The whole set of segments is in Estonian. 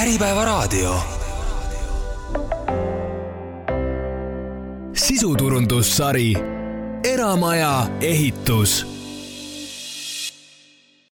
Äripäevaraadio. sisuturundussari Eramaja ehitus.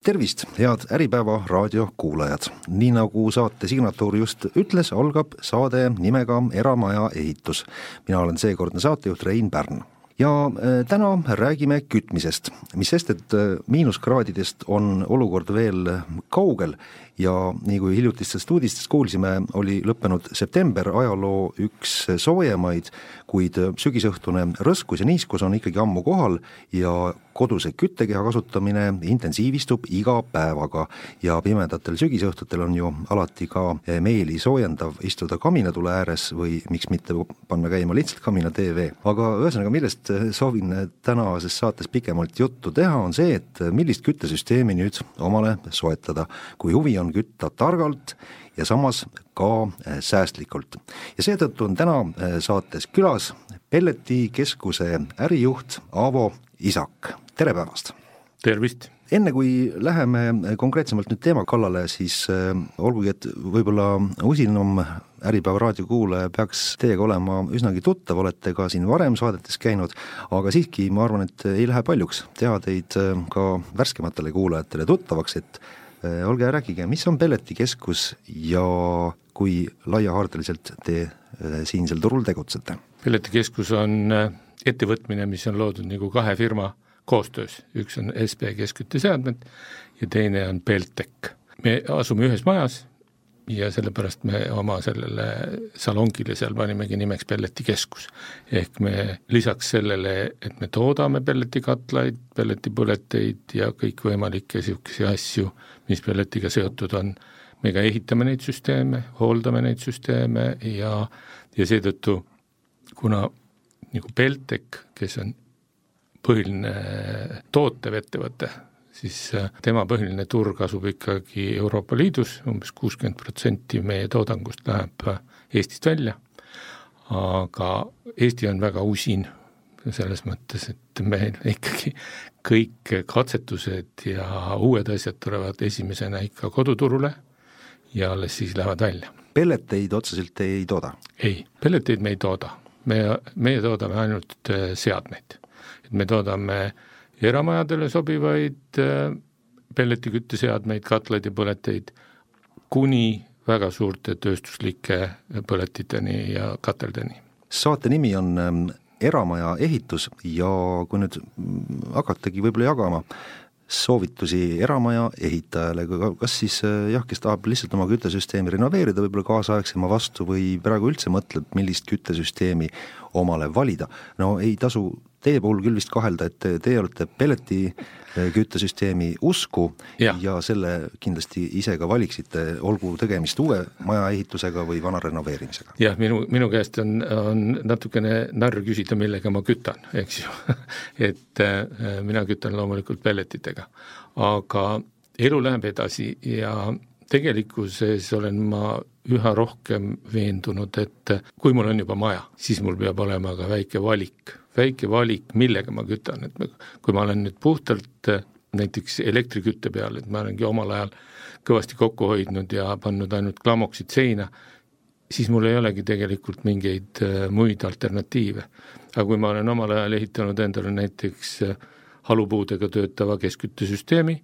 tervist, head Äripäeva raadio kuulajad. nii nagu saate signatuur just ütles, algab saade nimega Eramaja ehitus. mina olen seekordne saatejuht Rein Pärn ja äh, täna räägime kütmisest, mis sest, et äh, miinuskraadidest on olukord veel kaugel ja nii kui hiljutistest uudistest kuulsime, oli lõppenud september ajaloo üks soojemaid, kuid sügisõhtune rõskus ja niiskus on ikkagi ammu kohal ja koduse küttekeha kasutamine intensiivistub iga päevaga ja pimedatel sügisõhtutel on ju alati ka meeli soojendav istuda kaminatule ääres või miks mitte panna käima lihtsalt kamina tv. aga ühesõnaga, millest soovin tänases saates pikemalt juttu teha, on see, et millist küttesüsteemi nüüd omale soetada. kui huvi on kütta targalt ja samas ka äh, säästlikult. ja seetõttu on täna äh, saates külas Pelletikeskuse ärijuht Aavo Isak, tere päevast! tervist! enne kui läheme konkreetsemalt nüüd teema kallale, siis äh, olgugi, et võib-olla usinam Äripäeva raadiokuulaja peaks teiega olema üsnagi tuttav, olete ka siin varem saadetes käinud, aga siiski ma arvan, et ei lähe paljuks teha teid ka värskematele kuulajatele tuttavaks, et Äh, olge ja rääkige, mis on Pelletikeskus ja kui laiahaardeliselt te äh, siinsel turul tegutsete? pelletikeskus on äh, ettevõtmine, mis on loodud nagu kahe firma koostöös, üks on SB Keskkütteseadmed ja teine on Beltec. me asume ühes majas ja sellepärast me oma sellele salongile seal panimegi nimeks pelletikeskus. ehk me lisaks sellele, et me toodame pelletikatlaid, pelletipõleteid ja kõikvõimalikke niisuguseid asju, mis pelletiga seotud on, me ka ehitame neid süsteeme, hooldame neid süsteeme ja, ja seetõttu kuna nagu Beltec, kes on põhiline tootev ettevõte, siis äh, tema põhiline turg asub ikkagi Euroopa Liidus umbes, umbes kuuskümmend protsenti meie toodangust läheb äh, Eestist välja, aga Eesti on väga usin selles mõttes, et meil ikkagi kõik katsetused ja uued asjad tulevad esimesena ikka koduturule ja alles siis lähevad välja. pelleteid otseselt ei tooda? ei, pelleteid me ei tooda, me, meie toodame ainult äh, seadmeid. et me toodame äh, eramajadele sobivaid äh, pelletikütteseadmeid, katlaid ja põleteid, kuni väga suurte tööstuslike põletiteni ja kateldeni. saate nimi on ähm, Eramaja ehitus ja kui nüüd mm, hakatagi võib-olla jagama soovitusi eramaja ehitajale, kas siis äh, jah, kes tahab lihtsalt oma küttesüsteemi renoveerida võib-olla kaasaegsema vastu või praegu üldse mõtleb, millist küttesüsteemi omale valida, no ei tasu teie puhul küll vist kahelda, et teie olete pelleti eh, küttesüsteemi usku ja. ja selle kindlasti ise ka valiksite, olgu tegemist uue maja ehitusega või vana renoveerimisega. jah, minu, minu käest on, on natukene narr küsida, millega ma kütan, eks ju et äh, mina kütan loomulikult pelletitega, aga elu läheb edasi ja tegelikkuses olen ma üha rohkem veendunud, et kui mul on juba maja, siis mul peab olema ka väike valik väike valik, millega ma kütan, et kui ma olen nüüd puhtalt äh, näiteks elektrikütte peal, et ma olengi omal ajal kõvasti kokku hoidnud ja pannud ainult klamoksid seina, siis mul ei olegi tegelikult mingeid äh, muid alternatiive. aga kui ma olen omal ajal ehitanud endale näiteks äh, halupuudega töötava keskküttesüsteemi,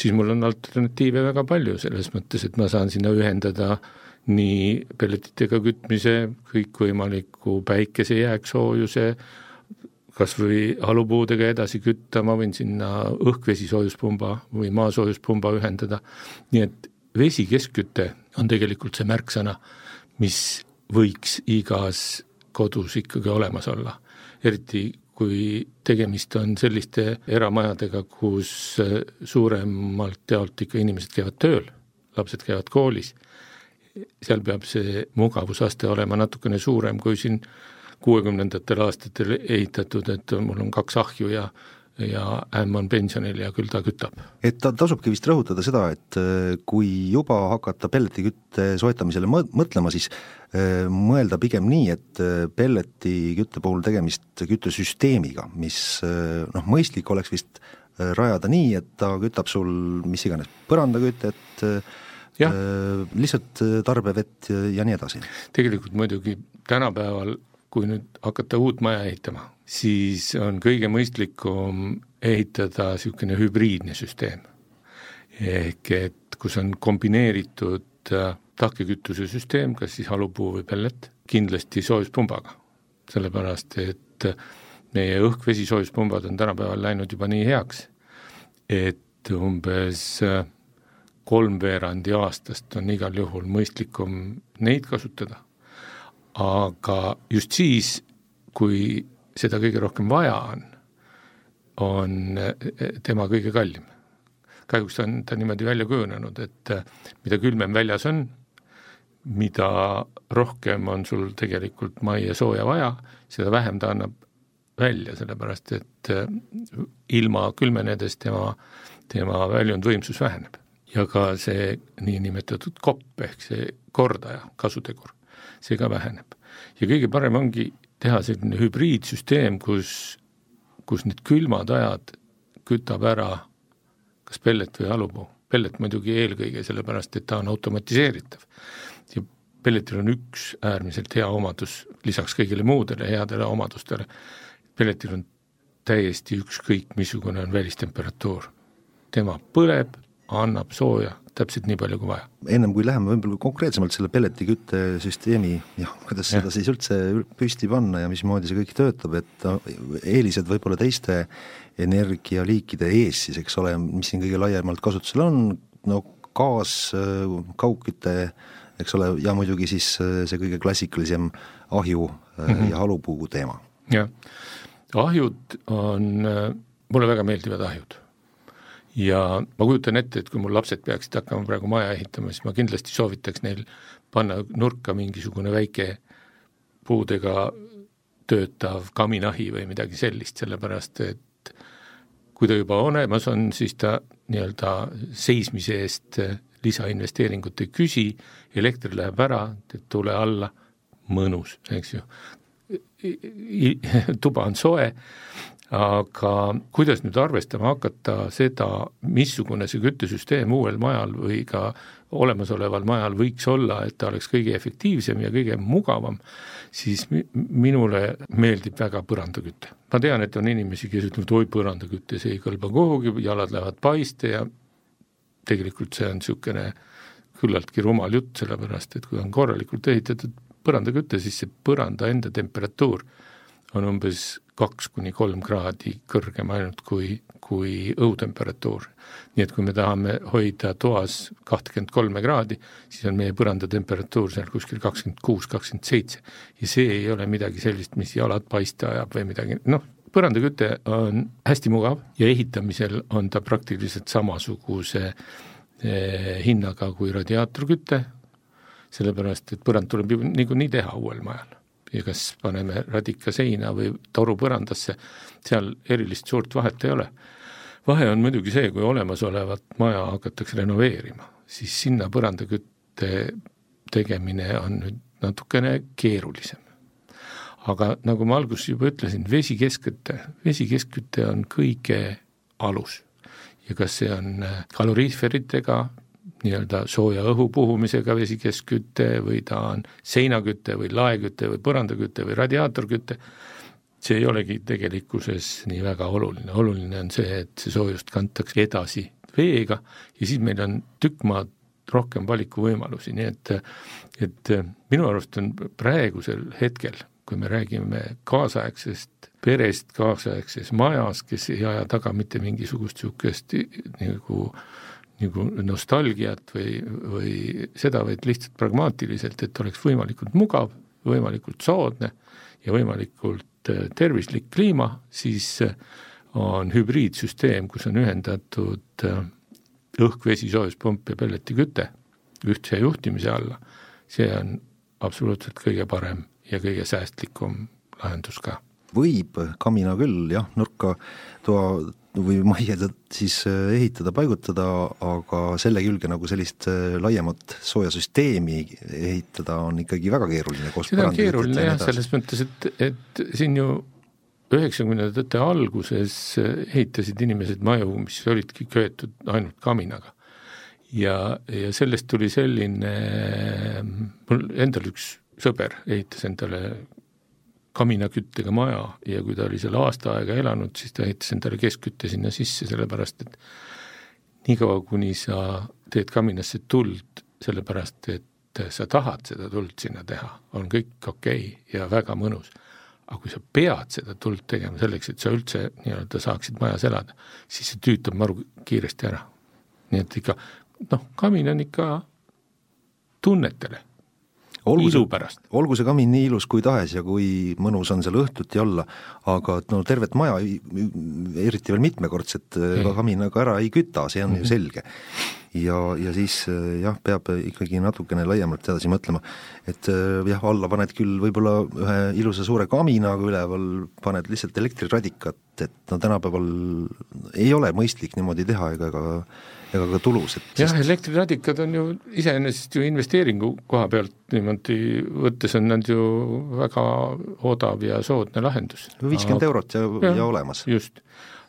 siis mul on alternatiive väga palju, selles mõttes, et ma saan sinna ühendada nii pelletitega kütmise, kõikvõimaliku päikese jääksoojuse, kas või halupuudega edasi kütta, ma võin sinna õhkvesisoojuspumba või maasoojuspumba ühendada, nii et vesikeskküte on tegelikult see märksõna, mis võiks igas kodus ikkagi olemas olla. eriti kui tegemist on selliste eramajadega, kus suuremalt jaolt ikka inimesed käivad tööl, lapsed käivad koolis, seal peab see mugavusaste olema natukene suurem kui siin kuuekümnendatel aastatel ehitatud, et mul on kaks ahju ja ja ämm on pensionil ja küll ta kütab. et ta tasubki vist rõhutada seda, et äh, kui juba hakata pelletikütte soetamisele mõ-, mõtlema, siis äh, mõelda pigem nii, et äh, pelletikütte puhul tegemist küttesüsteemiga, mis noh, mõistlik oleks vist rajada nii, et ta kütab sul mis iganes põrandakütet, lihtsalt tarbevett ja nii edasi. tegelikult muidugi tänapäeval, kui nüüd hakata uut maja ehitama, siis on kõige mõistlikum ehitada niisugune hübriidne süsteem. ehk et kus on kombineeritud äh, tahkekütuse süsteem, kas siis halupuu või pellet, kindlasti soojuspumbaga. sellepärast, et meie õhk-vesi-soojuspumbad on tänapäeval läinud juba nii heaks, et umbes äh, kolmveerandi aastast on igal juhul mõistlikum neid kasutada, aga just siis, kui seda kõige rohkem vaja on, on eh, tema kõige kallim. kahjuks on ta niimoodi välja kujunenud, et eh, mida külmem väljas on, mida rohkem on sul tegelikult majja sooja vaja, seda vähem ta annab välja, sellepärast et eh, ilma külmenedes tema, tema väljundvõimsus väheneb. ja ka see niinimetatud kopp ehk see kordaja, kasutegur, see ka väheneb. ja kõige parem ongi teha selline hübriidsüsteem, kus, kus need külmad ajad kütab ära kas pellet või halupuu. pellet muidugi eelkõige sellepärast, et ta on automatiseeritav. ja pelletil on üks äärmiselt hea omadus, lisaks kõigile muudele headele omadustele, pelletil on täiesti ükskõik, missugune on välistemperatuur. tema põleb, annab sooja täpselt nii palju kui vaja. ennem kui läheme võib-olla konkreetsemalt selle pelletiküttesüsteemi, jah, kuidas ja. seda siis üldse püsti panna ja mismoodi see kõik töötab, et eelised võib-olla teiste energialiikide ees siis, eks ole, mis siin kõige laiemalt kasutusel on, no gaas, kaugküte, eks ole, ja muidugi siis see kõige klassikalisem ahju mm -hmm. ja halupuu teema. jah, ahjud on, mulle väga meeldivad ahjud ja ma kujutan ette, et kui mul lapsed peaksid hakkama praegu maja ehitama, siis ma kindlasti soovitaks neil panna nurka mingisugune väike puudega töötav kaminahi või midagi sellist, sellepärast et kui ta juba olemas on, siis ta nii-öelda seismise eest lisainvesteeringut ei küsi, elekter läheb ära, teeb tule alla, mõnus, eks ju. tuba on soe aga kuidas nüüd arvestama hakata seda, missugune see küttesüsteem uuel majal või ka olemasoleval majal võiks olla, et ta oleks kõige efektiivsem ja kõige mugavam, siis minule meeldib väga põrandaküte. ma tean, et on inimesi, kes ütlevad, oi põrandaküte, see ei kõlba kuhugi, jalad lähevad paiste ja tegelikult see on niisugune küllaltki rumal jutt, sellepärast et kui on korralikult ehitatud põrandaküte, siis see põranda enda temperatuur on umbes kaks kuni kolm kraadi kõrgem ainult kui, kui õhutemperatuur. nii et kui me tahame hoida toas kahtekümmet kolme kraadi, siis on meie põrandatemperatuur seal kuskil kakskümmend kuus, kakskümmend seitse. ja see ei ole midagi sellist, mis jalad paista ajab või midagi, noh, põrandaküte on hästi mugav ja ehitamisel on ta praktiliselt samasuguse eh, hinnaga kui radiaatorküte, sellepärast et põrand tuleb ju niikuinii teha uuel majal ja kas paneme radika seina või toru põrandasse, seal erilist suurt vahet ei ole. vahe on muidugi see, kui olemasolevat maja hakatakse renoveerima, siis sinna põrandakütte tegemine on nüüd natukene keerulisem. aga nagu ma alguses juba ütlesin, vesikeskküte, vesikeskküte on kõige alus ja kas see on kaloriiferitega nii-öelda sooja õhu puhumisega vesikeskküte või ta on seinaküte või laeküte või põrandaküte või radiaatorküte, see ei olegi tegelikkuses nii väga oluline, oluline on see, et see soojust kantakse edasi veega ja siis meil on tükk maad rohkem valikuvõimalusi, nii et et minu arust on praegusel hetkel, kui me räägime kaasaegsest perest kaasaegses majas, kes ei aja taga mitte mingisugust niisugust nagu nagu nostalgiat või, või seda, vaid lihtsalt pragmaatiliselt, et oleks võimalikult mugav, võimalikult soodne ja võimalikult äh, tervislik kliima, siis äh, on hübriidsüsteem, kus on ühendatud äh, õhk, vesi, soojuspump ja pelletiküte ühtse juhtimise alla, see on absoluutselt kõige parem ja kõige säästlikum lahendus ka. võib kamina küll jah, nurka toa või majja siis äh, ehitada, paigutada, aga selle külge nagu sellist äh, laiemat soojasüsteemi ehitada on ikkagi väga keeruline. seda on keeruline jah, selles mõttes, et, et siin ju üheksakümnendate alguses ehitasid inimesed maju, mis olidki köetud ainult kaminaga. ja, ja sellest tuli selline, mul endal üks sõber ehitas endale kaminaküttega maja ja kui ta oli seal aasta aega elanud, siis ta ehitas endale keskkütte sinna sisse, sellepärast et niikaua, kuni sa teed kaminasse tuld, sellepärast et sa tahad seda tuld sinna teha, on kõik okei okay ja väga mõnus. aga kui sa pead seda tuld tegema selleks, et sa üldse nii-öelda saaksid majas elada, siis see tüütab maru kiiresti ära. nii et ikka noh, kamin on ikka tunnetele olgu ilu pärast. olgu see kamin nii ilus kui tahes ja kui mõnus on seal õhtuti olla, aga no tervet maja, eriti veel mitmekordset mm. kaminaga ära ei küta, see on mm -hmm. ju mhm. selge. ja, ja siis jah, peab ikkagi natukene laiemalt edasi mõtlema, et jah, alla paned küll võib-olla ühe ilusa suure kamina, aga üleval paned lihtsalt elektriradikat, et no tänapäeval ei ole mõistlik niimoodi teha ega ka ega ka tulus, et jah, elektriradikad on ju iseenesest ju investeeringu koha pealt niimoodi võttes on nad ju väga odav ja soodne lahendus. viiskümmend eurot ja, ja, ja olemas. just,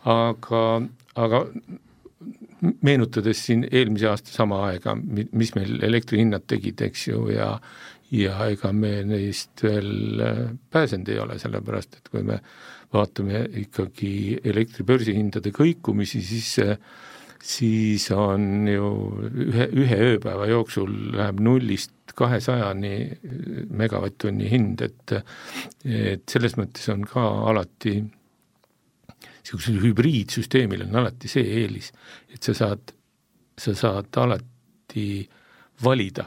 aga, aga meenutades siin eelmise aasta sama aega, mis meil elektrihinnad tegid, eks ju, ja ja ega me neist veel äh, pääsenud ei ole, sellepärast et kui me vaatame ikkagi elektri börsihindade kõikumisi, siis see siis on ju ühe, ühe ööpäeva jooksul läheb nullist kahesajani megavatt-tunni hind, et et selles mõttes on ka alati niisugusel hübriidsüsteemil on alati see eelis, et sa saad, sa saad alati valida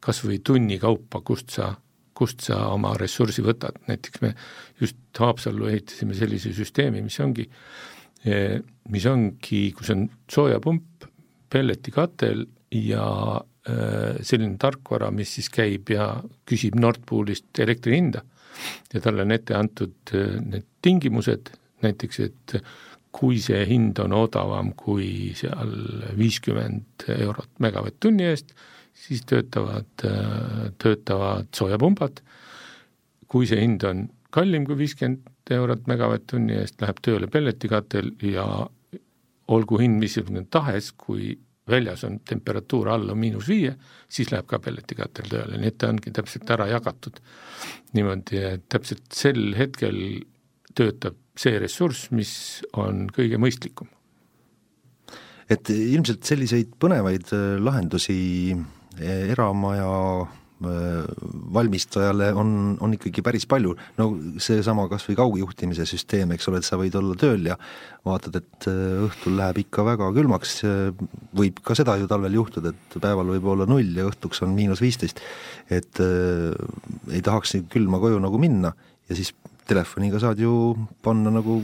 kas või tunni kaupa, kust sa, kust sa oma ressursi võtad, näiteks me just Haapsallu ehitasime sellise süsteemi, mis ongi Eh, mis ongi, kus on soojapump, pelletikatel ja eh, selline tarkvara, mis siis käib ja küsib Nord Poolist elektri hinda. Ja talle on ette antud eh, need tingimused, näiteks et kui see hind on odavam kui seal viiskümmend eurot megavatt-tunni eest, siis töötavad, töötavad soojapumbad, kui see hind on kallim kui viiskümmend eurot megavatt-tunni eest läheb tööle pelletikatel ja olgu hind missugune tahes, kui väljas on temperatuur alla miinus viie, siis läheb ka pelletikatel tööle, nii et ta ongi täpselt ära jagatud niimoodi, et täpselt sel hetkel töötab see ressurss, mis on kõige mõistlikum. et ilmselt selliseid põnevaid äh, lahendusi äh, eramaja valmistajale on, on ikkagi päris palju, no seesama kas või kaugjuhtimise süsteem, eks ole, et sa võid olla tööl ja vaatad, et äh, õhtul läheb ikka väga külmaks, võib ka seda ju talvel juhtuda, et päeval võib olla null ja õhtuks on miinus viisteist, et äh, ei tahaks külma koju nagu minna ja siis telefoniga saad ju panna nagu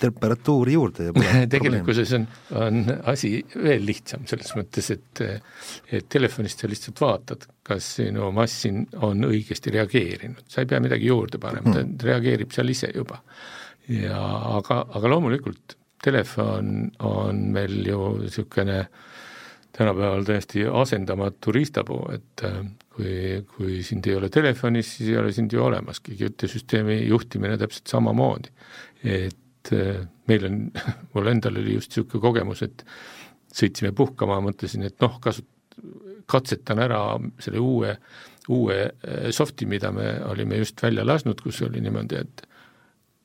temperatuuri juurde ja tegelikkuses on, on asi veel lihtsam, selles mõttes, et et telefonist sa lihtsalt vaatad, kas sinu massin on õigesti reageerinud, sa ei pea midagi juurde panema hmm., ta reageerib seal ise juba. ja aga, aga loomulikult telefon on meil ju niisugune tänapäeval täiesti asendamatu riistapuu, et kui, kui sind ei ole telefonis, siis ei ole sind ju olemaski, küttesüsteemi juhtimine täpselt samamoodi. et äh, meil on, mul endal oli just niisugune kogemus, et sõitsime puhkama, mõtlesin, et noh, kasut-, katsetan ära selle uue, uue äh, soft'i, mida me olime just välja lasknud, kus oli niimoodi, et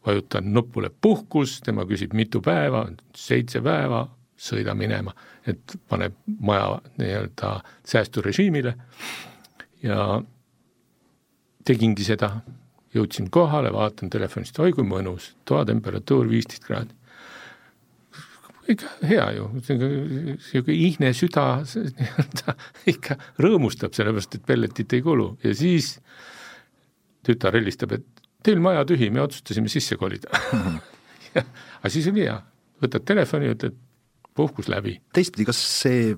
vajutan nupule puhkus, tema küsib mitu päeva, seitse päeva, sõida minema, et paneb maja nii-öelda säästurežiimile. Ja tegingi seda, jõudsin kohale, vaatan telefonist, oi kui mõnus, toatemperatuur viisteist kraadi. ikka hea ju, niisugune ihne süda nii-öelda ikka rõõmustab, sellepärast et pelletit ei kulu. Ja siis tütar helistab, et teil maja tühi, me otsustasime sisse kolida. Aga siis oli hea, võtad telefoni, ütled puhkus läbi. teistpidi, kas see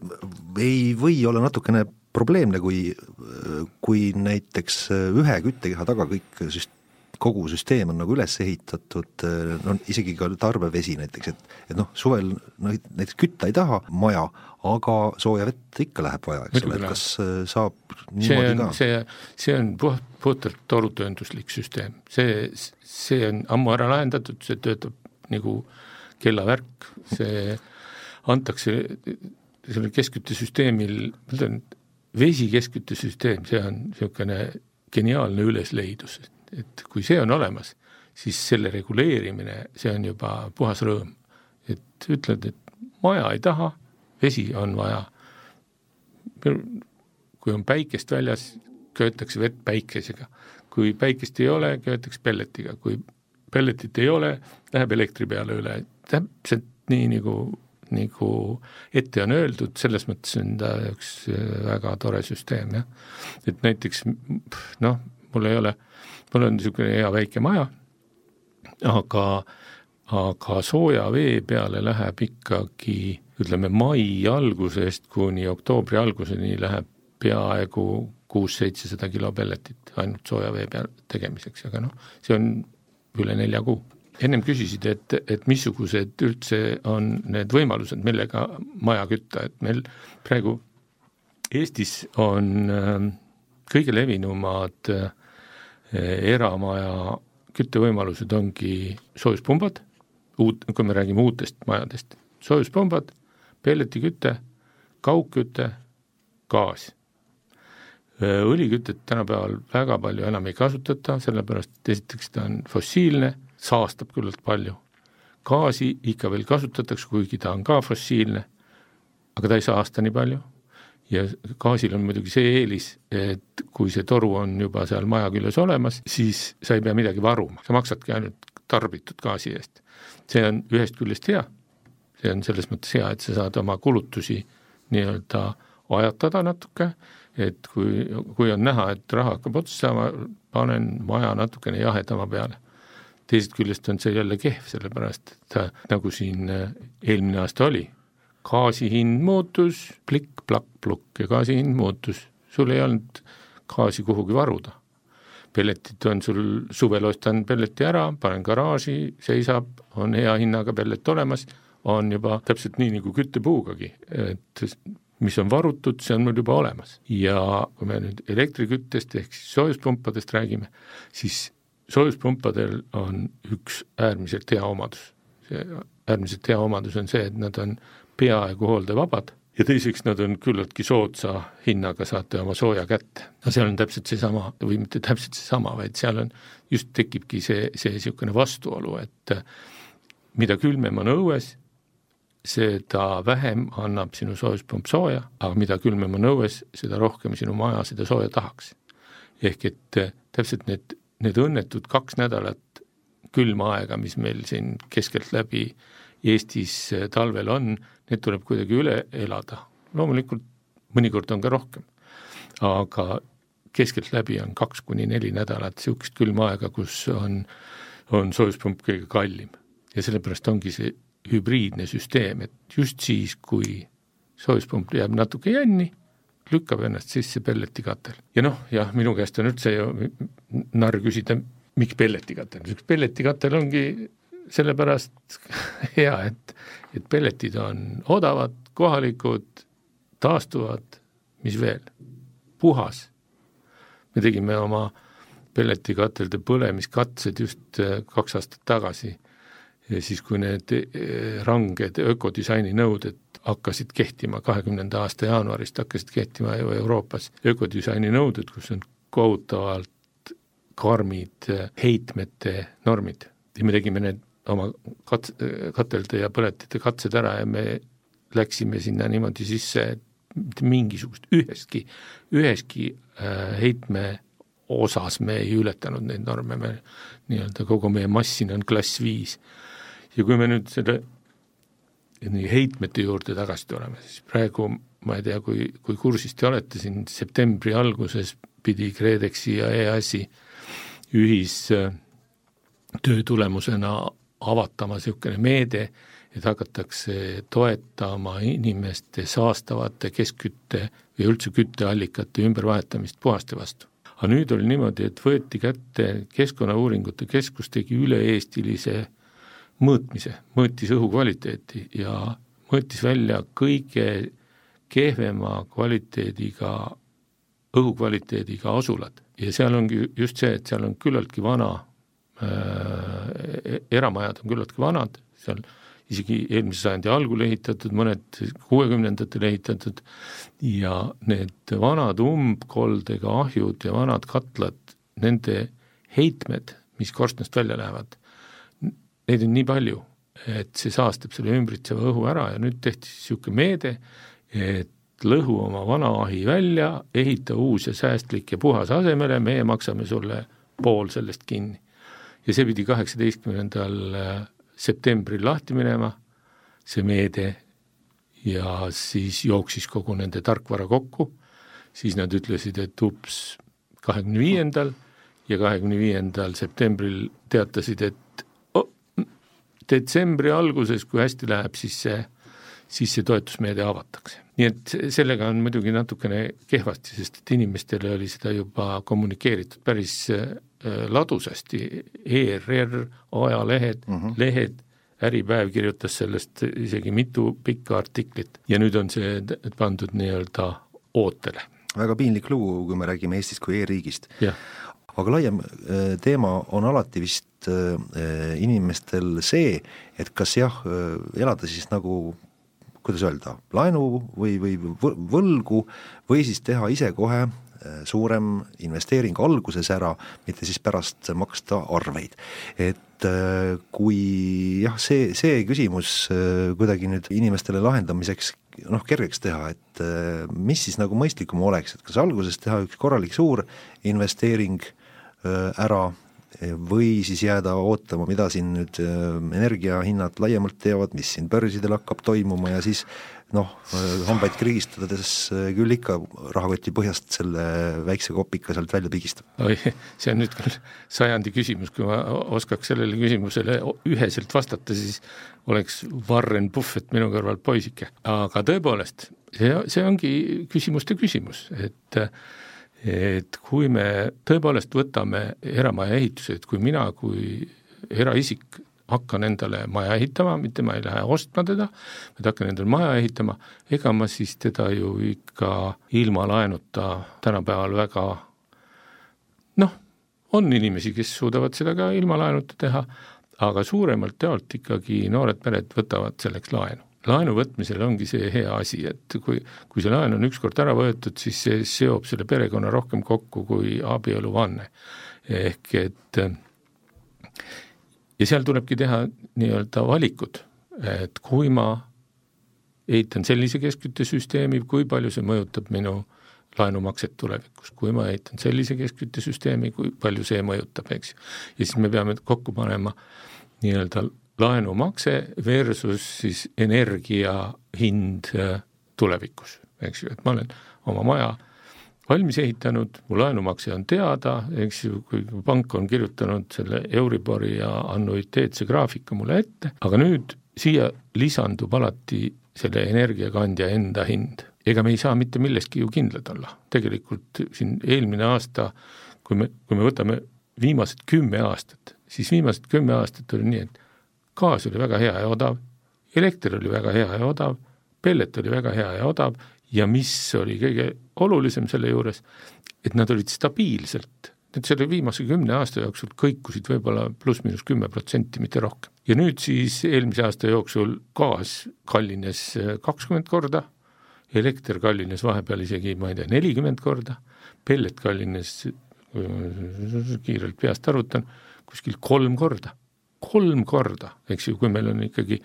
ei või olla natukene probleemne, kui, kui näiteks ühe küttekeha taga kõik süst-, kogu süsteem on nagu üles ehitatud, no isegi ka tarbevesi näiteks, et et noh, suvel noh, näiteks kütta ei taha maja, aga sooja vett ikka läheb vaja, eks ole, et kas saab niimoodi see on, ka? see, see on puht, puhtalt torutöönduslik süsteem, see, see on ammu ära lahendatud, see töötab nagu kellavärk, see antakse sellel keskküttesüsteemil, ma ütlen, vesi keskküttesüsteem, see on niisugune geniaalne ülesleidus, et kui see on olemas, siis selle reguleerimine, see on juba puhas rõõm. et ütled, et maja ei taha, vesi on vaja. kui on päikest väljas, köetakse vett päikesega. kui päikest ei ole, köetakse pelletiga, kui pelletit ei ole, läheb elektri peale üle, täpselt nii, nagu nagu ette on öeldud, selles mõttes on ta üks väga tore süsteem, jah. et näiteks noh, mul ei ole, mul on niisugune hea väike maja, aga, aga sooja vee peale läheb ikkagi ütleme, mai algusest kuni oktoobri alguseni läheb peaaegu kuus-seitsesada kilo pelletit ainult sooja vee peal tegemiseks, aga noh, see on üle nelja kuu. Ennem küsisid, et, et missugused üldse on need võimalused, millega maja kütta, et meil praegu Eestis on äh, kõige levinumad äh, eramaja küttevõimalused ongi soojuspumbad, uut, kui me räägime uutest majadest, soojuspumbad, pelletiküte, kaugküte, gaas. Õlikütet tänapäeval väga palju enam ei kasutata, sellepärast et esiteks ta on fossiilne, saastab küllalt palju. gaasi ikka veel kasutatakse, kuigi ta on ka fossiilne, aga ta ei saasta nii palju ja gaasil on muidugi see eelis, et kui see toru on juba seal maja küljes olemas, siis sa ei pea midagi varuma, sa maksadki ainult tarbitud gaasi eest. see on ühest küljest hea, see on selles mõttes hea, et sa saad oma kulutusi nii-öelda ajatada natuke et kui, kui on näha, et raha hakkab otsa saama, panen maja natukene jahedama peale. Teisest küljest on see jälle kehv, sellepärast et nagu siin äh, eelmine aasta oli, gaasi hind muutus, plikk-plakk-plukk ja gaasi hind muutus, sul ei olnud gaasi kuhugi varuda. pelletit on sul, suvel ostan pelleti ära, panen garaaži, seisab, on hea hinnaga pellet olemas, on juba täpselt nii nagu küttepuugagi, et mis on varutud, see on mul juba olemas. ja kui me nüüd elektriküttest ehk siis soojuspumpadest räägime, siis soojuspumpadel on üks äärmiselt hea omadus. see äärmiselt hea omadus on see, et nad on peaaegu hooldevabad ja teiseks nad on küllaltki soodsa hinnaga, saate oma sooja kätte. no seal on täpselt seesama, või mitte täpselt seesama, vaid seal on, just tekibki see, see niisugune vastuolu, et mida külmem on õues, seda vähem annab sinu soojuspump sooja, aga mida külmem on õues, seda rohkem sinu maja seda sooja tahaks. ehk et eh, täpselt need, need õnnetud kaks nädalat külma aega, mis meil siin keskeltläbi Eestis eh, talvel on, need tuleb kuidagi üle elada. loomulikult mõnikord on ka rohkem, aga keskeltläbi on kaks kuni neli nädalat niisugust külma aega, kus on, on soojuspump kõige kallim ja sellepärast ongi see hübriidne süsteem, et just siis, kui soojuspump jääb natuke jänni, lükkab ennast sisse pelletikatel. ja noh, jah, minu käest on üldse ju narr küsida, miks pelletikatel, üks pelletikatel ongi sellepärast hea, et, et pelletid on odavad, kohalikud, taastuvad, mis veel, puhas. me tegime oma pelletikatelde põlemiskatsed just äh, kaks aastat tagasi ja siis, kui need eh, ranged ökodisaini nõuded hakkasid kehtima, kahekümnenda aasta jaanuarist hakkasid kehtima ju Euroopas ökodisaini nõuded, kus on kohutavalt karmid eh, heitmete normid. Ja me tegime need oma kat-, katelde ja põletite katsed ära ja me läksime sinna niimoodi sisse, et mitte mingisugust, üheski, üheski heitme osas me ei ületanud neid norme, me nii-öelda kogu meie mass siin on klass viis ja kui me nüüd selle heitmete juurde tagasi tuleme, siis praegu ma ei tea, kui, kui kursis te olete, siin septembri alguses pidi KredExi ja EAS-i ühistöö tulemusena avatama niisugune meede, et hakatakse toetama inimeste saastavate keskkütte või üldse kütteallikate ümbervahetamist puhaste vastu. aga nüüd oli niimoodi, et võeti kätte Keskkonnauuringute Keskus tegi üle-eestilise mõõtmise, mõõtis õhukvaliteeti ja mõõtis välja kõige kehvema kvaliteediga, õhukvaliteediga asulad. Ja seal ongi just see, et seal on küllaltki vana äh,, eramajad on küllaltki vanad, seal isegi eelmise sajandi algul ehitatud, mõned kuuekümnendatel ehitatud ja need vanad umbkoldega ahjud ja vanad katlad, nende heitmed, mis korstnast välja lähevad, neid on nii palju, et see saastab selle ümbritseva õhu ära ja nüüd tehti siis niisugune meede, et lõhu oma vana ahi välja, ehita uus ja säästlik ja puhas asemele, meie maksame sulle pool sellest kinni. ja see pidi kaheksateistkümnendal septembril lahti minema, see meede, ja siis jooksis kogu nende tarkvara kokku, siis nad ütlesid, et ups, kahekümne viiendal ja kahekümne viiendal septembril teatasid, et detsembri alguses, kui hästi läheb, siis see, siis see toetusmeede avatakse. nii et sellega on muidugi natukene kehvasti, sest et inimestele oli seda juba kommunikeeritud päris äh, ladusasti, ERR, ajalehed mm, -hmm. lehed, Äripäev kirjutas sellest isegi mitu pikka artiklit ja nüüd on see pandud nii-öelda ootele. väga piinlik lugu, kui me räägime Eestist kui e-riigist. Aga laiem äh, teema on alati vist äh, inimestel see, et kas jah, äh, elada siis nagu kuidas öelda, laenu või, või võlgu või siis teha ise kohe suurem investeering alguses ära, mitte siis pärast maksta arveid. et kui jah, see, see küsimus kuidagi nüüd inimestele lahendamiseks noh, kergeks teha, et mis siis nagu mõistlikum oleks, et kas alguses teha üks korralik suur investeering ära või siis jääda ootama, mida siin nüüd energiahinnad laiemalt teevad, mis siin börsidel hakkab toimuma ja siis noh, hambaid krigistades küll ikka rahakoti põhjast selle väikse kopika sealt välja pigistab. oi, see on nüüd küll sajandi küsimus, kui ma oskaks sellele küsimusele üheselt vastata, siis oleks Warren Buffett minu kõrval poisike. aga tõepoolest, see, see ongi küsimuste küsimus, et et kui me tõepoolest võtame eramaja ehituse, et kui mina kui eraisik hakkan endale maja ehitama, mitte ma ei lähe ostma teda, vaid hakkan endale maja ehitama, ega ma siis teda ju ikka ilma laenuta tänapäeval väga noh, on inimesi, kes suudavad seda ka ilma laenuta teha, aga suuremalt jaolt ikkagi noored pered võtavad selleks laenu. Laenu võtmisel ongi see hea asi, et kui, kui see laen on ükskord ära võetud, siis see seob selle perekonna rohkem kokku kui abieluvanne. ehk et ja seal tulebki teha nii-öelda valikud, et kui ma ehitan sellise keskküttesüsteemi, kui palju see mõjutab minu laenumakset tulevikus, kui ma ehitan sellise keskküttesüsteemi, kui palju see mõjutab, eks ju. ja siis me peame kokku panema nii-öelda laenumakse versus siis energia hind äh, tulevikus, eks ju, et ma olen oma maja valmis ehitanud, mu laenumakse on teada, eks ju, kui pank on kirjutanud selle Euribori ja annuiteetse graafika mulle ette, aga nüüd siia lisandub alati selle energiakandja enda hind. ega me ei saa mitte milleski ju kindlad olla, tegelikult siin eelmine aasta, kui me, kui me võtame viimased kümme aastat, siis viimased kümme aastat oli nii, et gaas oli väga hea ja odav, elekter oli väga hea ja odav, pellet oli väga hea ja odav ja mis oli kõige olulisem selle juures, et nad olid stabiilselt, need selle viimase kümne aasta jooksul kõikusid võib-olla pluss-miinus kümme protsenti, mitte rohkem. ja nüüd siis eelmise aasta jooksul gaas kallines kakskümmend korda, elekter kallines vahepeal isegi, ma ei tea, nelikümmend korda, pellet kallines, kiirelt peast arvutan, kuskil kolm korda, kolm korda, eks ju, kui meil on ikkagi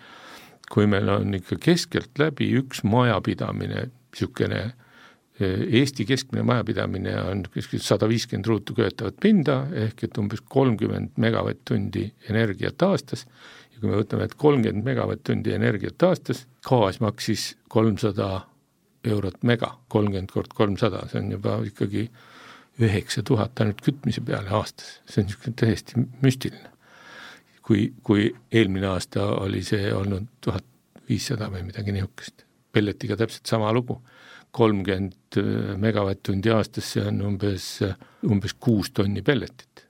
kui meil on ikka keskeltläbi üks majapidamine niisugune eh, Eesti keskmine majapidamine on kuskil sada viiskümmend ruutu köetavat pinda, ehk et umbes kolmkümmend megavatt-tundi energiat aastas ja kui me võtame, et kolmkümmend megavatt-tundi energiat aastas, gaas maksis kolmsada eurot mega, kolmkümmend kord kolmsada, see on juba ikkagi üheksa tuhat ainult kütmise peale aastas, see on niisugune täiesti müstiline. Kui, kui eelmine aasta oli see olnud tuhat viissada või midagi niisugust pelletiga täpselt sama lugu, kolmkümmend äh, megavatt-tundi aastas, see on umbes, äh, umbes kuus tonni pelletit.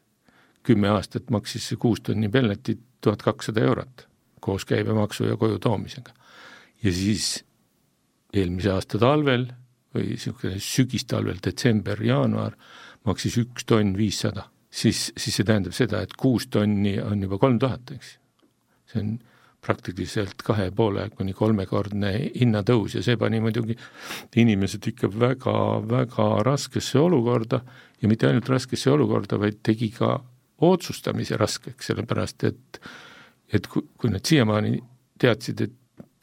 kümme aastat maksis see kuus tonni pelletit tuhat kakssada eurot koos käibemaksu ja koju toomisega. ja siis eelmise aasta talvel või niisugune sügistalvel, detsember-jaanuar, maksis üks tonn viissada. Siis, siis see tähendab seda, et kuus tonni on juba kolm tuhat, eks. see on praktiliselt kahe poole kuni kolmekordne hinnatõus ja see pani muidugi inimesed ikka väga-väga raskesse olukorda ja mitte ainult raskesse olukorda, vaid tegi ka otsustamise raskeks, sellepärast et et kui, kui nad siiamaani teadsid, et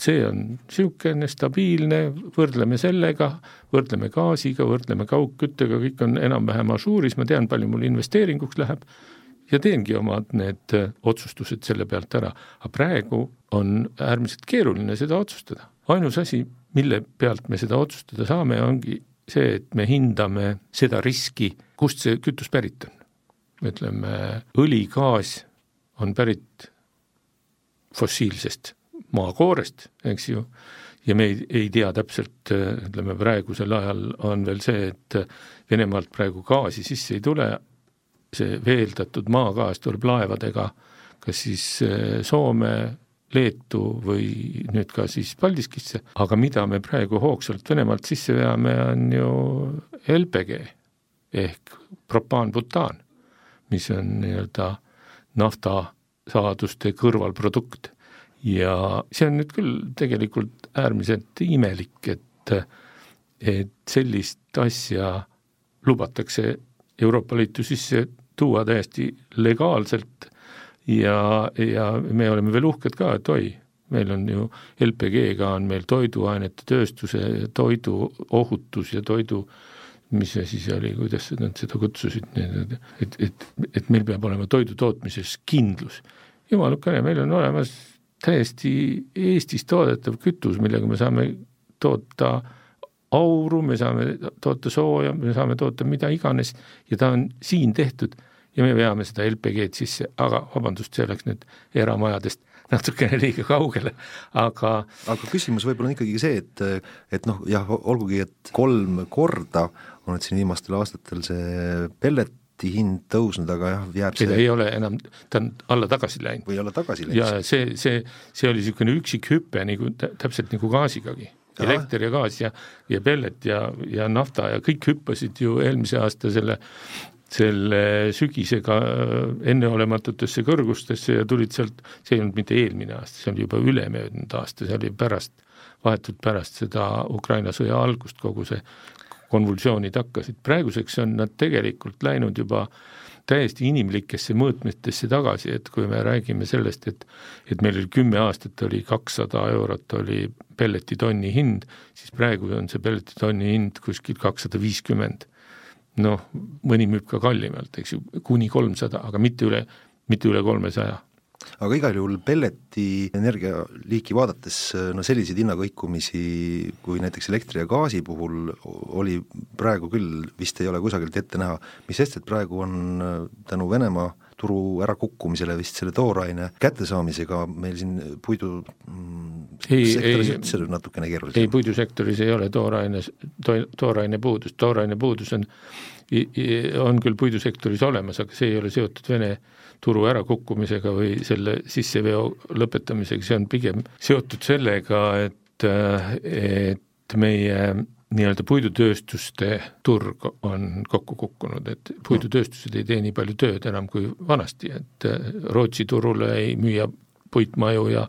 see on niisugune stabiilne, võrdleme sellega, võrdleme gaasiga, võrdleme kaugküttega, kõik on enam-vähem ažuuris, ma tean, palju mul investeeringuks läheb ja teengi omad need otsustused selle pealt ära. aga praegu on äärmiselt keeruline seda otsustada. ainus asi, mille pealt me seda otsustada saame, ongi see, et me hindame seda riski, kust see kütus pärit on. ütleme, õli, gaas on pärit fossiilsest maakoorest, eks ju, ja me ei, ei tea täpselt, ütleme praegusel ajal on veel see, et Venemaalt praegu gaasi sisse ei tule, see veeldatud maagaas tuleb laevadega kas siis eh, Soome, Leetu või nüüd ka siis Paldiskisse, aga mida me praegu hoogsalt Venemaalt sisse veame, on ju LPG ehk propaanbutaan, mis on nii-öelda naftasaaduste kõrvalprodukt. Ja see on nüüd küll tegelikult äärmiselt imelik, et, et sellist asja lubatakse Euroopa Liitu sisse tuua täiesti legaalselt ja, ja me oleme veel uhked ka, et oi, meil on ju LPG-ga on meil toiduainete tööstuse toiduohutus ja toidu mis see siis oli, kuidas nad seda kutsusid, et, et, et meil peab olema toidu tootmises kindlus. jumalukene, meil on olemas täiesti Eestis toodetav kütus, millega me saame toota auru, me saame toota sooja, me saame toota mida iganes ja ta on siin tehtud ja me veame seda LPG-d sisse, aga vabandust, see läks nüüd eramajadest natukene liiga kaugele, aga aga küsimus võib-olla on ikkagi see, et et noh, jah, olgugi, et kolm korda on nüüd siin viimastel aastatel see pelleti hind tõusnud, aga jah, jääb see ei ole enam, ta on alla tagasi läinud. või alla tagasi läinud. ja see, see, see oli niisugune üksik hüpe nagu täpselt nagu gaasigagi elekter ja gaas ja, ja pellet ja, ja nafta ja kõik hüppasid ju eelmise aasta selle selle sügisega enneolematutesse kõrgustesse ja tulid sealt, see ei olnud mitte eelmine aasta, see oli juba ülemöödunud aasta, see oli pärast, vahetult pärast seda Ukraina sõja algust kogu see konvulsioonid hakkasid, praeguseks on nad tegelikult läinud juba täiesti inimlikesse mõõtmetesse tagasi, et kui me räägime sellest, et et meil oli kümme aastat oli kakssada eurot oli pelletitonni hind, siis praegu on see pelletitonni hind kuskil kakssada viiskümmend. Noh, mõni müüb ka kallimalt, eks ju, kuni kolmsada, aga mitte üle, mitte üle kolmesaja aga igal juhul pelleti energialiiki vaadates no selliseid hinnakõikumisi kui näiteks elektri ja gaasi puhul oli praegu küll, vist ei ole kusagilt ette näha, mis sest, et praegu on tänu Venemaa turu ärakukkumisele vist selle tooraine kättesaamisega meil siin puidu mm, ei, sektoris üldse natukene keerulisem. ei, puidusektoris ei ole tooraines, to-, tooraine puudus, tooraine puudus on, on küll puidusektoris olemas, aga see ei ole seotud Vene turu ärakukkumisega või selle sisseveo lõpetamisega, see on pigem seotud sellega, et, et meie nii-öelda puidutööstuste turg on kokku kukkunud, et puidutööstused ei tee nii palju tööd enam kui vanasti, et Rootsi turule ei müüa puitmaju ja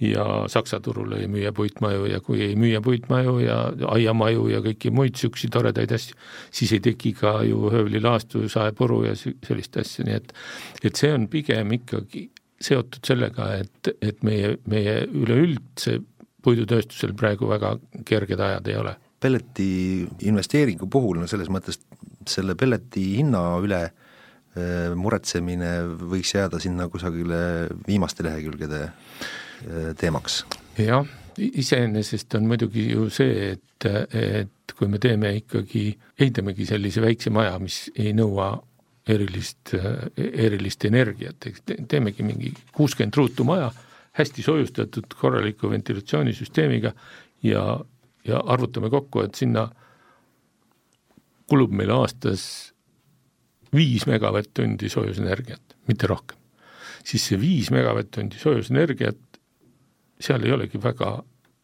ja Saksa turule ei müüa puitmaju ja kui ei müüa puitmaju ja aiamaju ja kõiki muid niisuguseid toredaid asju, siis ei teki ka ju höövlilaastu, saepuru ja sellist asja, nii et et see on pigem ikkagi seotud sellega, et, et meie, meie üleüldse puidutööstusel praegu väga kerged ajad ei ole. Pelleti investeeringu puhul, no selles mõttes selle pelleti hinna üle äh, muretsemine võiks jääda sinna kusagile viimaste lehekülgede äh, teemaks. jah, iseenesest on muidugi ju see, et, et kui me teeme ikkagi, ehitamegi sellise väikse maja, mis ei nõua erilist, erilist energiat, eks teemegi mingi kuuskümmend ruutu maja, hästi soojustatud korraliku ventilatsioonisüsteemiga ja ja arvutame kokku, et sinna kulub meil aastas viis megavatt-tundi soojusenergiat, mitte rohkem. siis see viis megavatt-tundi soojusenergiat, seal ei olegi väga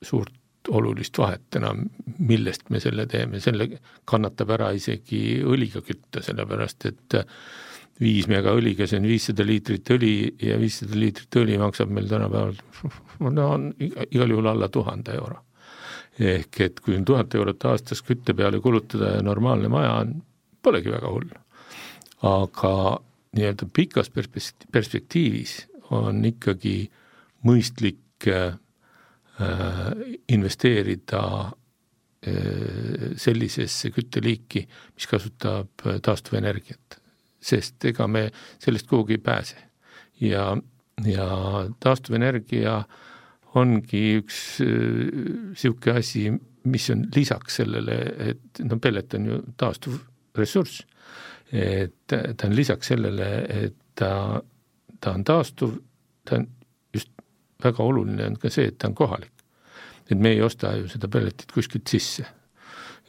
suurt olulist vahet enam, millest me selle teeme, selle kannatab ära isegi õliga kütta, sellepärast et viis megaõliga, see on viissada liitrit õli ja viissada liitrit õli maksab meil tänapäeval no on igal juhul alla tuhande euro. ehk et kui on tuhat eurot aastas kütte peale kulutada ja normaalne maja on, polegi väga hull. Aga nii-öelda pikas perspektiivis on ikkagi mõistlik äh, investeerida äh, sellisesse kütteliiki, mis kasutab taastuvenergiat sest ega me sellest kuhugi ei pääse. ja, ja taastuvenergia ongi üks niisugune äh, asi, mis on lisaks sellele, et no pellet on ju taastuv ressurss, et ta on lisaks sellele, et ta, ta on taastuv, ta on just väga oluline on ka see, et ta on kohalik. et me ei osta ju seda pelletit kuskilt sisse.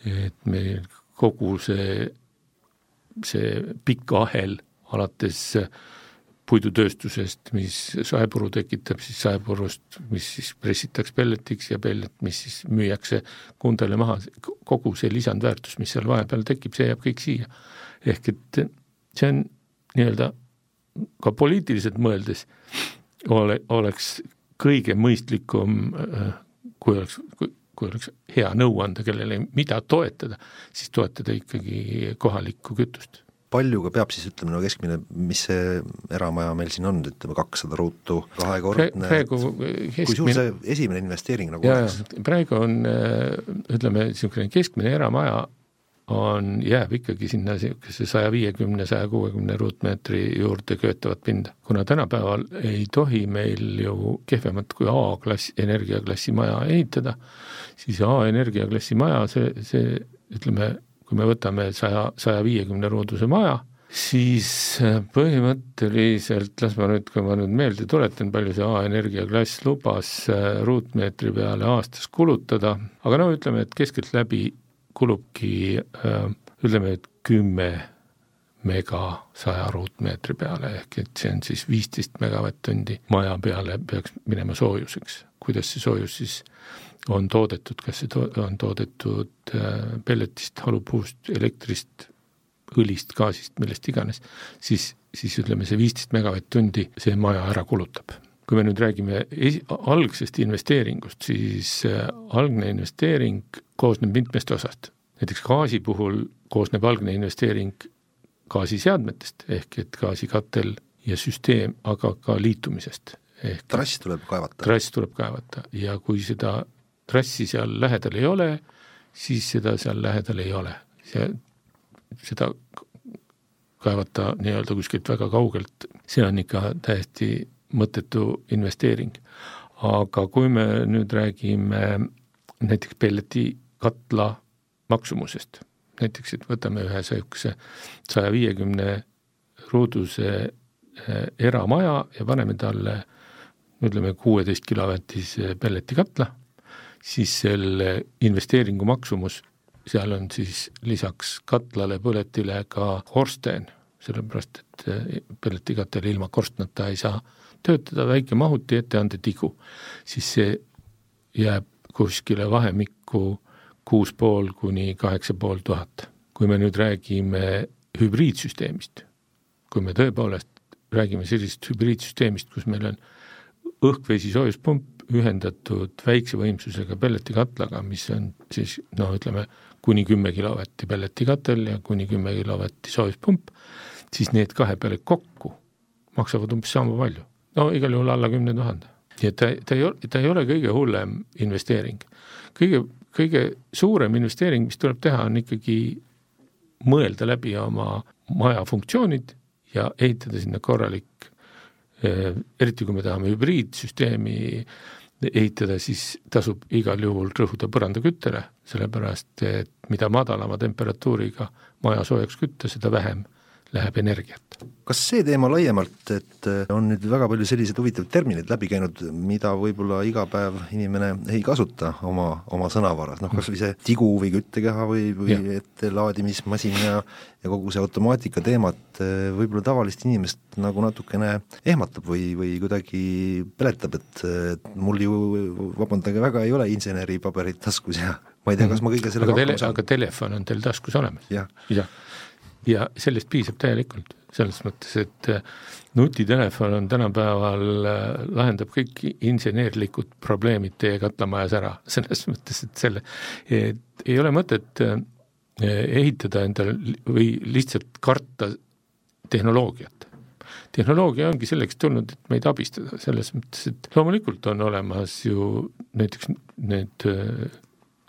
et meil kogu see see pikk ahel alates puidutööstusest, mis saepuru tekitab, siis saepurust, mis siis pressitakse pelletiks ja pellet, mis siis müüakse kundele maha, kogu see lisandväärtus, mis seal vahepeal tekib, see jääb kõik siia. Ehk et see on nii-öelda ka poliitiliselt mõeldes ole, oleks kõige mõistlikum, kui oleks, kui oleks hea nõu anda kellele, mida toetada, siis toetada ikkagi kohalikku kütust. paljuga peab siis ütleme, no keskmine, mis see eramaja meil siin on, ütleme kakssada ruutu, kahekordne keskmine kui suur see esimene investeering nagu ja, oleks? praegu on ütleme, niisugune keskmine eramaja on, jääb ikkagi sinna niisuguse saja viiekümne, saja kuuekümne ruutmeetri juurde köetavat pinda. kuna tänapäeval ei tohi meil ju kehvemat kui A-klass, energiaklassi maja ehitada, siis A-energiaklassi maja, see, see ütleme, kui me võtame saja, saja viiekümne ruuduse maja, siis põhimõtteliselt, las ma nüüd, kui ma nüüd meelde tuletan, palju see A-energia klass lubas ruutmeetri peale aastas kulutada, aga no ütleme, et keskeltläbi kulubki ütleme, et kümme mega saja ruutmeetri peale, ehk et see on siis viisteist megavatt-tundi maja peale peaks minema soojuseks. kuidas see soojus siis on toodetud, kas see to-, on toodetud pelletist, halupuust, elektrist, õlist, gaasist, millest iganes, siis, siis ütleme, see viisteist megavatt-tundi see maja ära kulutab kui me nüüd räägime esi-, algsest investeeringust, siis äh, algne investeering koosneb mitmest osast. näiteks gaasi puhul koosneb algne investeering gaasiseadmetest, ehk et gaasikatel ja süsteem, aga ka liitumisest. ehk trass tuleb kaevata? trass tuleb kaevata ja kui seda trassi seal lähedal ei ole, siis seda seal lähedal ei ole. see, seda kaevata nii-öelda kuskilt väga kaugelt, see on ikka täiesti mõttetu investeering. aga kui me nüüd räägime näiteks pelletikatla maksumusest, näiteks et võtame ühe niisuguse saja viiekümne ruuduse eh, eramaja ja paneme talle ütleme, kuueteist kilovatise pelletikatla, siis selle investeeringu maksumus, seal on siis lisaks katlale, põletile ka korsten, sellepärast et eh, pelletikatel ilma korstnata ei saa töötada väike mahuti etteandetigu, siis see jääb kuskile vahemikku kuus pool kuni kaheksa pool tuhat. kui me nüüd räägime hübriidsüsteemist, kui me tõepoolest räägime sellisest hübriidsüsteemist, kus meil on õhk-vesi soojuspump ühendatud väikse võimsusega pelletikatlaga, mis on siis noh, ütleme kuni kümme kilovatti pelletikatel ja kuni kümme kilovatti soojuspump, siis need kahe peale kokku maksavad umbes sama palju no igal juhul alla kümne tuhande. nii et ta, ta ei ole, ta ei ole kõige hullem investeering. kõige, kõige suurem investeering, mis tuleb teha, on ikkagi mõelda läbi oma maja funktsioonid ja ehitada sinna korralik, eh, eriti kui me tahame hübriidsüsteemi ehitada, siis tasub igal juhul rõhuda põrandaküttele, sellepärast et mida madalama temperatuuriga maja soojaks kütta, seda vähem läheb energiat. kas see teema laiemalt, et äh, on nüüd väga palju selliseid huvitavaid termineid läbi käinud, mida võib-olla iga päev inimene ei kasuta oma, oma sõnavaras, noh kas või see tigu või küttekeha või, või ettelaadimismasin ja ja kogu see automaatika teemat äh, võib-olla tavalist inimest nagu natukene ehmatab või, või kuidagi peletab, et, et mul ju, vabandage väga, ei ole inseneripaberit taskus ja ma ei tea, kas ma kõige sellega aga tele, aga telefon on teil taskus olemas? jah ja. ja ja sellest piisab täielikult, selles mõttes, et äh, nutitelefon on tänapäeval, äh, lahendab kõik insenerlikud probleemid teie katlamajas ära, selles mõttes, et selle, et ei ole mõtet äh, ehitada endale või lihtsalt karta tehnoloogiat. tehnoloogia ongi selleks tulnud, et meid abistada, selles mõttes, et loomulikult on olemas ju näiteks need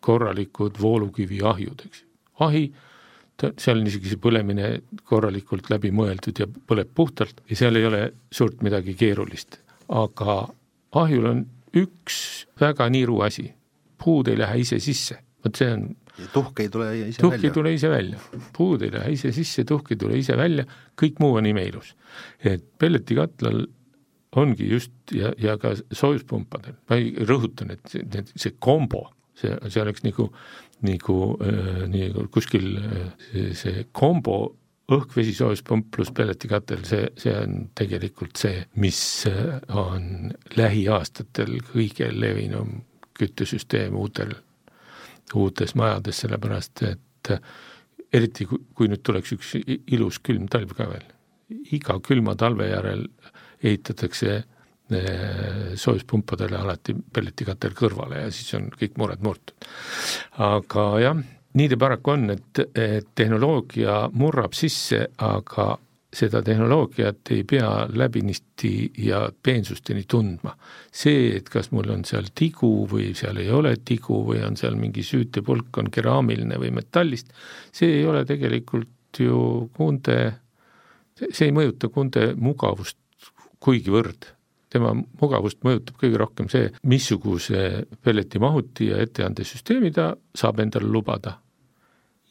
korralikud voolukiviahjud, eks. Ju, ahi ta, seal on isegi see põlemine korralikult läbi mõeldud ja põleb puhtalt ja seal ei ole suurt midagi keerulist. aga ahjul on üks väga niiru asi, puud ei lähe ise sisse, vot see on ja tuhk ei tule ise tuhk välja? tuhk ei tule ise välja, puud ei lähe ise sisse, tuhk ei tule ise välja, kõik muu on imeilus. et pelletikatlal ongi just ja, ja ka soojuspumpadel, ma ei rõhutan, et see, see kombo, see, see oleks nagu nagu nii kuskil äh, see, kombo õhk-vesi soojuspump pluss pelletikatel, see, see on tegelikult see, mis äh, on lähiaastatel kõige levinum küttesüsteem uutel, uutes majades, sellepärast et eriti kui, kui nüüd tuleks üks ilus külm talv ka veel, iga külma talve järel ehitatakse Eh, soojuspumpadele alati pelletikatel kõrvale ja siis on kõik mured murtud. aga jah, nii ta paraku on, et, et tehnoloogia murrab sisse, aga seda tehnoloogiat ei pea läbinisti ja peensusteni tundma. see, et kas mul on seal tigu või seal ei ole tigu või on seal mingi süütepulk, on keraamiline või metallist, see ei ole tegelikult ju kunde, see ei mõjuta kunde mugavust kuigivõrd tema mugavust mõjutab kõige rohkem see, missuguse pelletimahuti ja etteandesüsteemi ta saab endale lubada.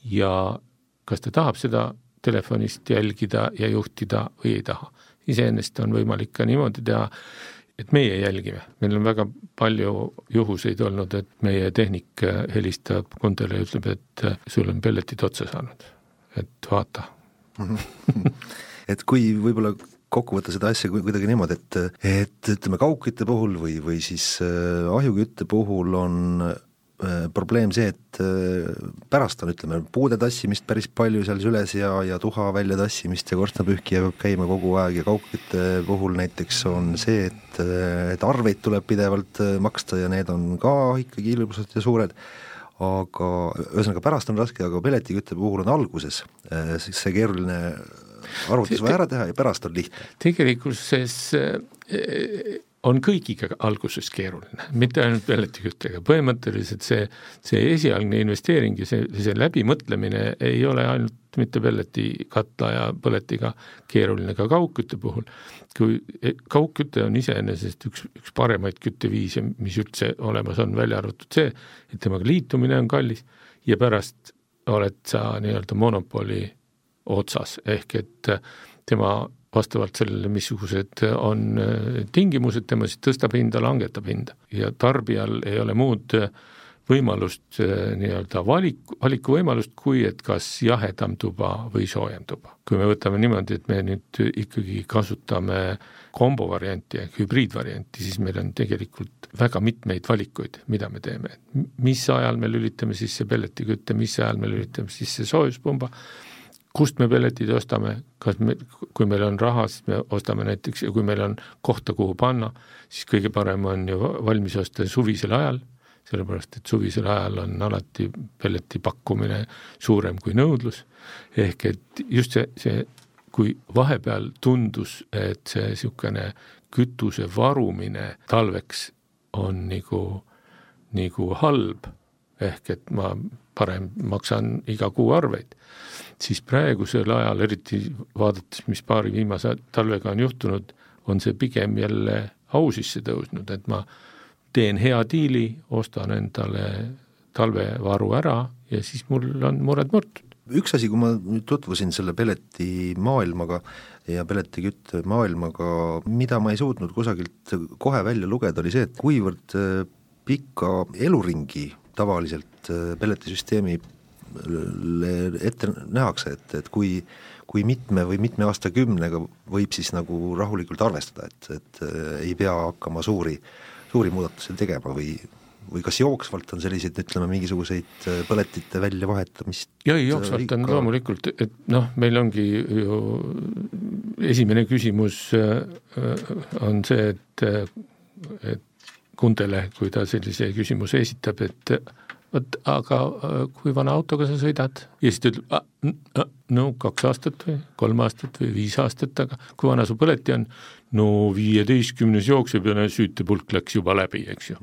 ja kas ta tahab seda telefonist jälgida ja juhtida või ei taha. iseenesest on võimalik ka niimoodi teha, et meie jälgime, meil on väga palju juhuseid olnud, et meie tehnik helistab kundele ja ütleb, et sul on pelletid otsa saanud, et vaata et kui võib-olla kokku võtta seda asja kuidagi niimoodi, et, et ütleme, kaugkütte puhul või, või siis äh, ahjukütte puhul on äh, probleem see, et äh, pärast on, ütleme, puude tassimist päris palju seal süles ja, ja tuha välja tassimist ja korstnapühkija peab käima kogu aeg ja kaugkütte puhul näiteks on see, et, et arveid tuleb pidevalt maksta ja need on ka ikkagi hirmsad ja suured. Aga ühesõnaga pärast on raske, aga pelletikütte puhul on alguses see keeruline arvutus vaja ära teha ja pärast on lihtne. tegelikkuses eh, on kõigiga alguses keeruline, mitte ainult pelletiküttega, põhimõtteliselt see, see esialgne investeering ja see, see läbimõtlemine ei ole ainult mitte pelletikatla ja põletiga keeruline ka kaugkütte puhul, kui eh, kaugküte on iseenesest üks, üks paremaid kütteviise, mis üldse olemas on, välja arvatud see, et temaga liitumine on kallis ja pärast oled sa nii-öelda monopoli otsas, ehk et äh, tema vastavalt sellele, missugused on äh, tingimused, tema siis tõstab hinda, langetab hinda ja tarbijal ei ole muud äh, võimalust nii-öelda valik, valikuvõimalust, kui et kas jahedam tuba või soojem tuba. kui me võtame niimoodi, et me nüüd ikkagi kasutame kombo varianti ehk hübriidvarianti, siis meil on tegelikult väga mitmeid valikuid, mida me teeme. mis ajal me lülitame sisse pelletikütte, mis ajal me lülitame sisse soojuspumba, kust me pelletid ostame, kas me, kui meil on raha, siis me ostame näiteks ja kui meil on kohta, kuhu panna, siis kõige parem on ju valmis osta suvisel ajal, sellepärast et suvisel ajal on alati pelleti pakkumine suurem kui nõudlus, ehk et just see, see, kui vahepeal tundus, et see niisugune kütuse varumine talveks on nagu, nagu halb, ehk et ma parem maksan iga kuu arveid, siis praegusel ajal, eriti vaadates, mis paari viimase talvega on juhtunud, on see pigem jälle au sisse tõusnud, et ma teen hea diili, ostan endale talvevaru ära ja siis mul on mured murtud. üks asi, kui ma nüüd tutvusin selle pelletimaailmaga ja pelletikütte maailmaga, mida ma ei suutnud kusagilt kohe välja lugeda, oli see, et kuivõrd pika eluringi tavaliselt pelletisüsteemi ette nähakse, et, et kui, kui mitme või mitme aastakümnega võib siis nagu rahulikult arvestada, et, et äh, ei pea hakkama suuri, suuri muudatusi tegema või või kas jooksvalt on selliseid, ütleme, mingisuguseid põletite väljavahetamist? jaa, jooksvalt on ikka... loomulikult, et noh, meil ongi ju esimene küsimus on see, et, et Kundele, kui ta sellise küsimuse esitab, et vot aga äh, kui vana autoga sa sõidad ja siis ta ütleb, no kaks aastat või kolm aastat või viis aastat, aga kui vana su põleti on, no viieteistkümnes jookseb ja süütepulk läks juba läbi, eks ju.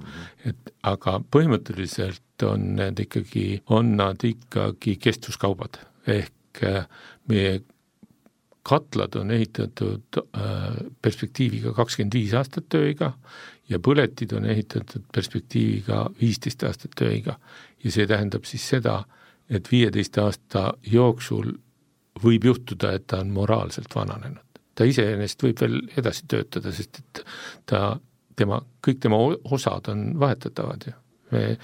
et aga põhimõtteliselt on need ikkagi, on nad ikkagi kestvuskaubad, ehk äh, meie katlad on ehitatud äh, perspektiiviga kakskümmend viis aastat tööiga ja põletid on ehitatud perspektiiviga viisteist aastat tööiga. ja see tähendab siis seda, et viieteist aasta jooksul võib juhtuda, et ta on moraalselt vananenud. ta iseenesest võib veel edasi töötada, sest et ta, tema, kõik tema osad on vahetatavad ju. me,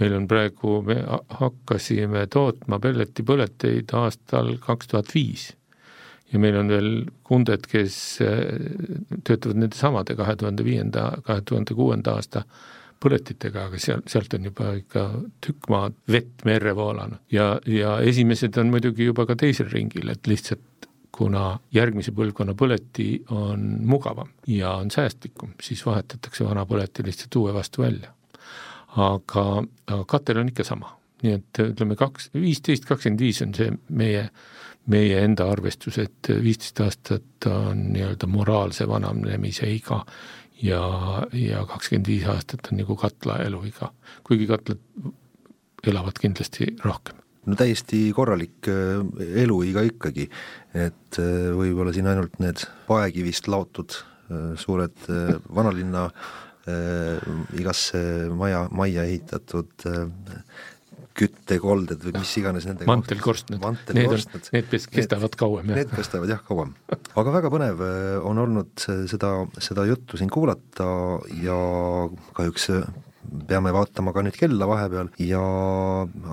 meil on praegu, me hakkasime tootma pelletipõleteid aastal kaks tuhat viis ja meil on veel kunded, kes äh, töötavad nende samade kahe tuhande viienda, kahe tuhande kuuenda aasta põletitega, aga seal, sealt on juba ikka tükk maad vett merre voolanud ja, ja esimesed on muidugi juba ka teisel ringil, et lihtsalt kuna järgmise põlvkonna põleti on mugavam ja on säästlikum, siis vahetatakse vana põleti lihtsalt uue vastu välja. aga, aga katel on ikka sama, nii et ütleme kaks, viisteist, kakskümmend viis on see meie meie enda arvestus, et viisteist aastat on nii-öelda moraalse vananemise iga ja, ja kakskümmend viis aastat on nagu katla eluiga, kuigi katlad elavad kindlasti rohkem. No täiesti korralik äh, eluiga ikkagi, et äh, võib-olla siin ainult need paekivist laotud äh, suured vanalinna igasse maja, majja ehitatud küttekolded või mis iganes nendega mantelkorstnad, need on, need kestavad kauem, jah. Need kestavad jah, kauem. aga väga põnev äh, on olnud seda, seda juttu siin kuulata ja kahjuks äh, peame vaatama ka nüüd kella vahepeal ja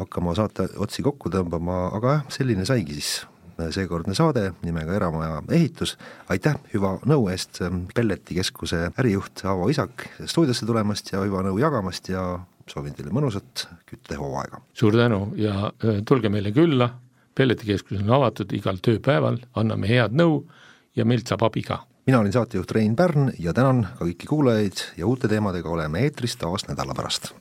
hakkama saate otsi kokku tõmbama, aga jah, selline saigi siis äh, seekordne saade nimega Eramaja ehitus, aitäh hüva nõu eest, Pelletikeskuse ärijuht Aavo Isak stuudiosse tulemast ja hüva nõu jagamast ja soovin teile mõnusat küttehooaega. suur tänu ja tulge meile külla, pelletikeskus on avatud igal tööpäeval, anname head nõu ja meilt saab abi ka. mina olin saatejuht Rein Pärn ja tänan ka kõiki kuulajaid ja uute teemadega oleme eetris taas nädala pärast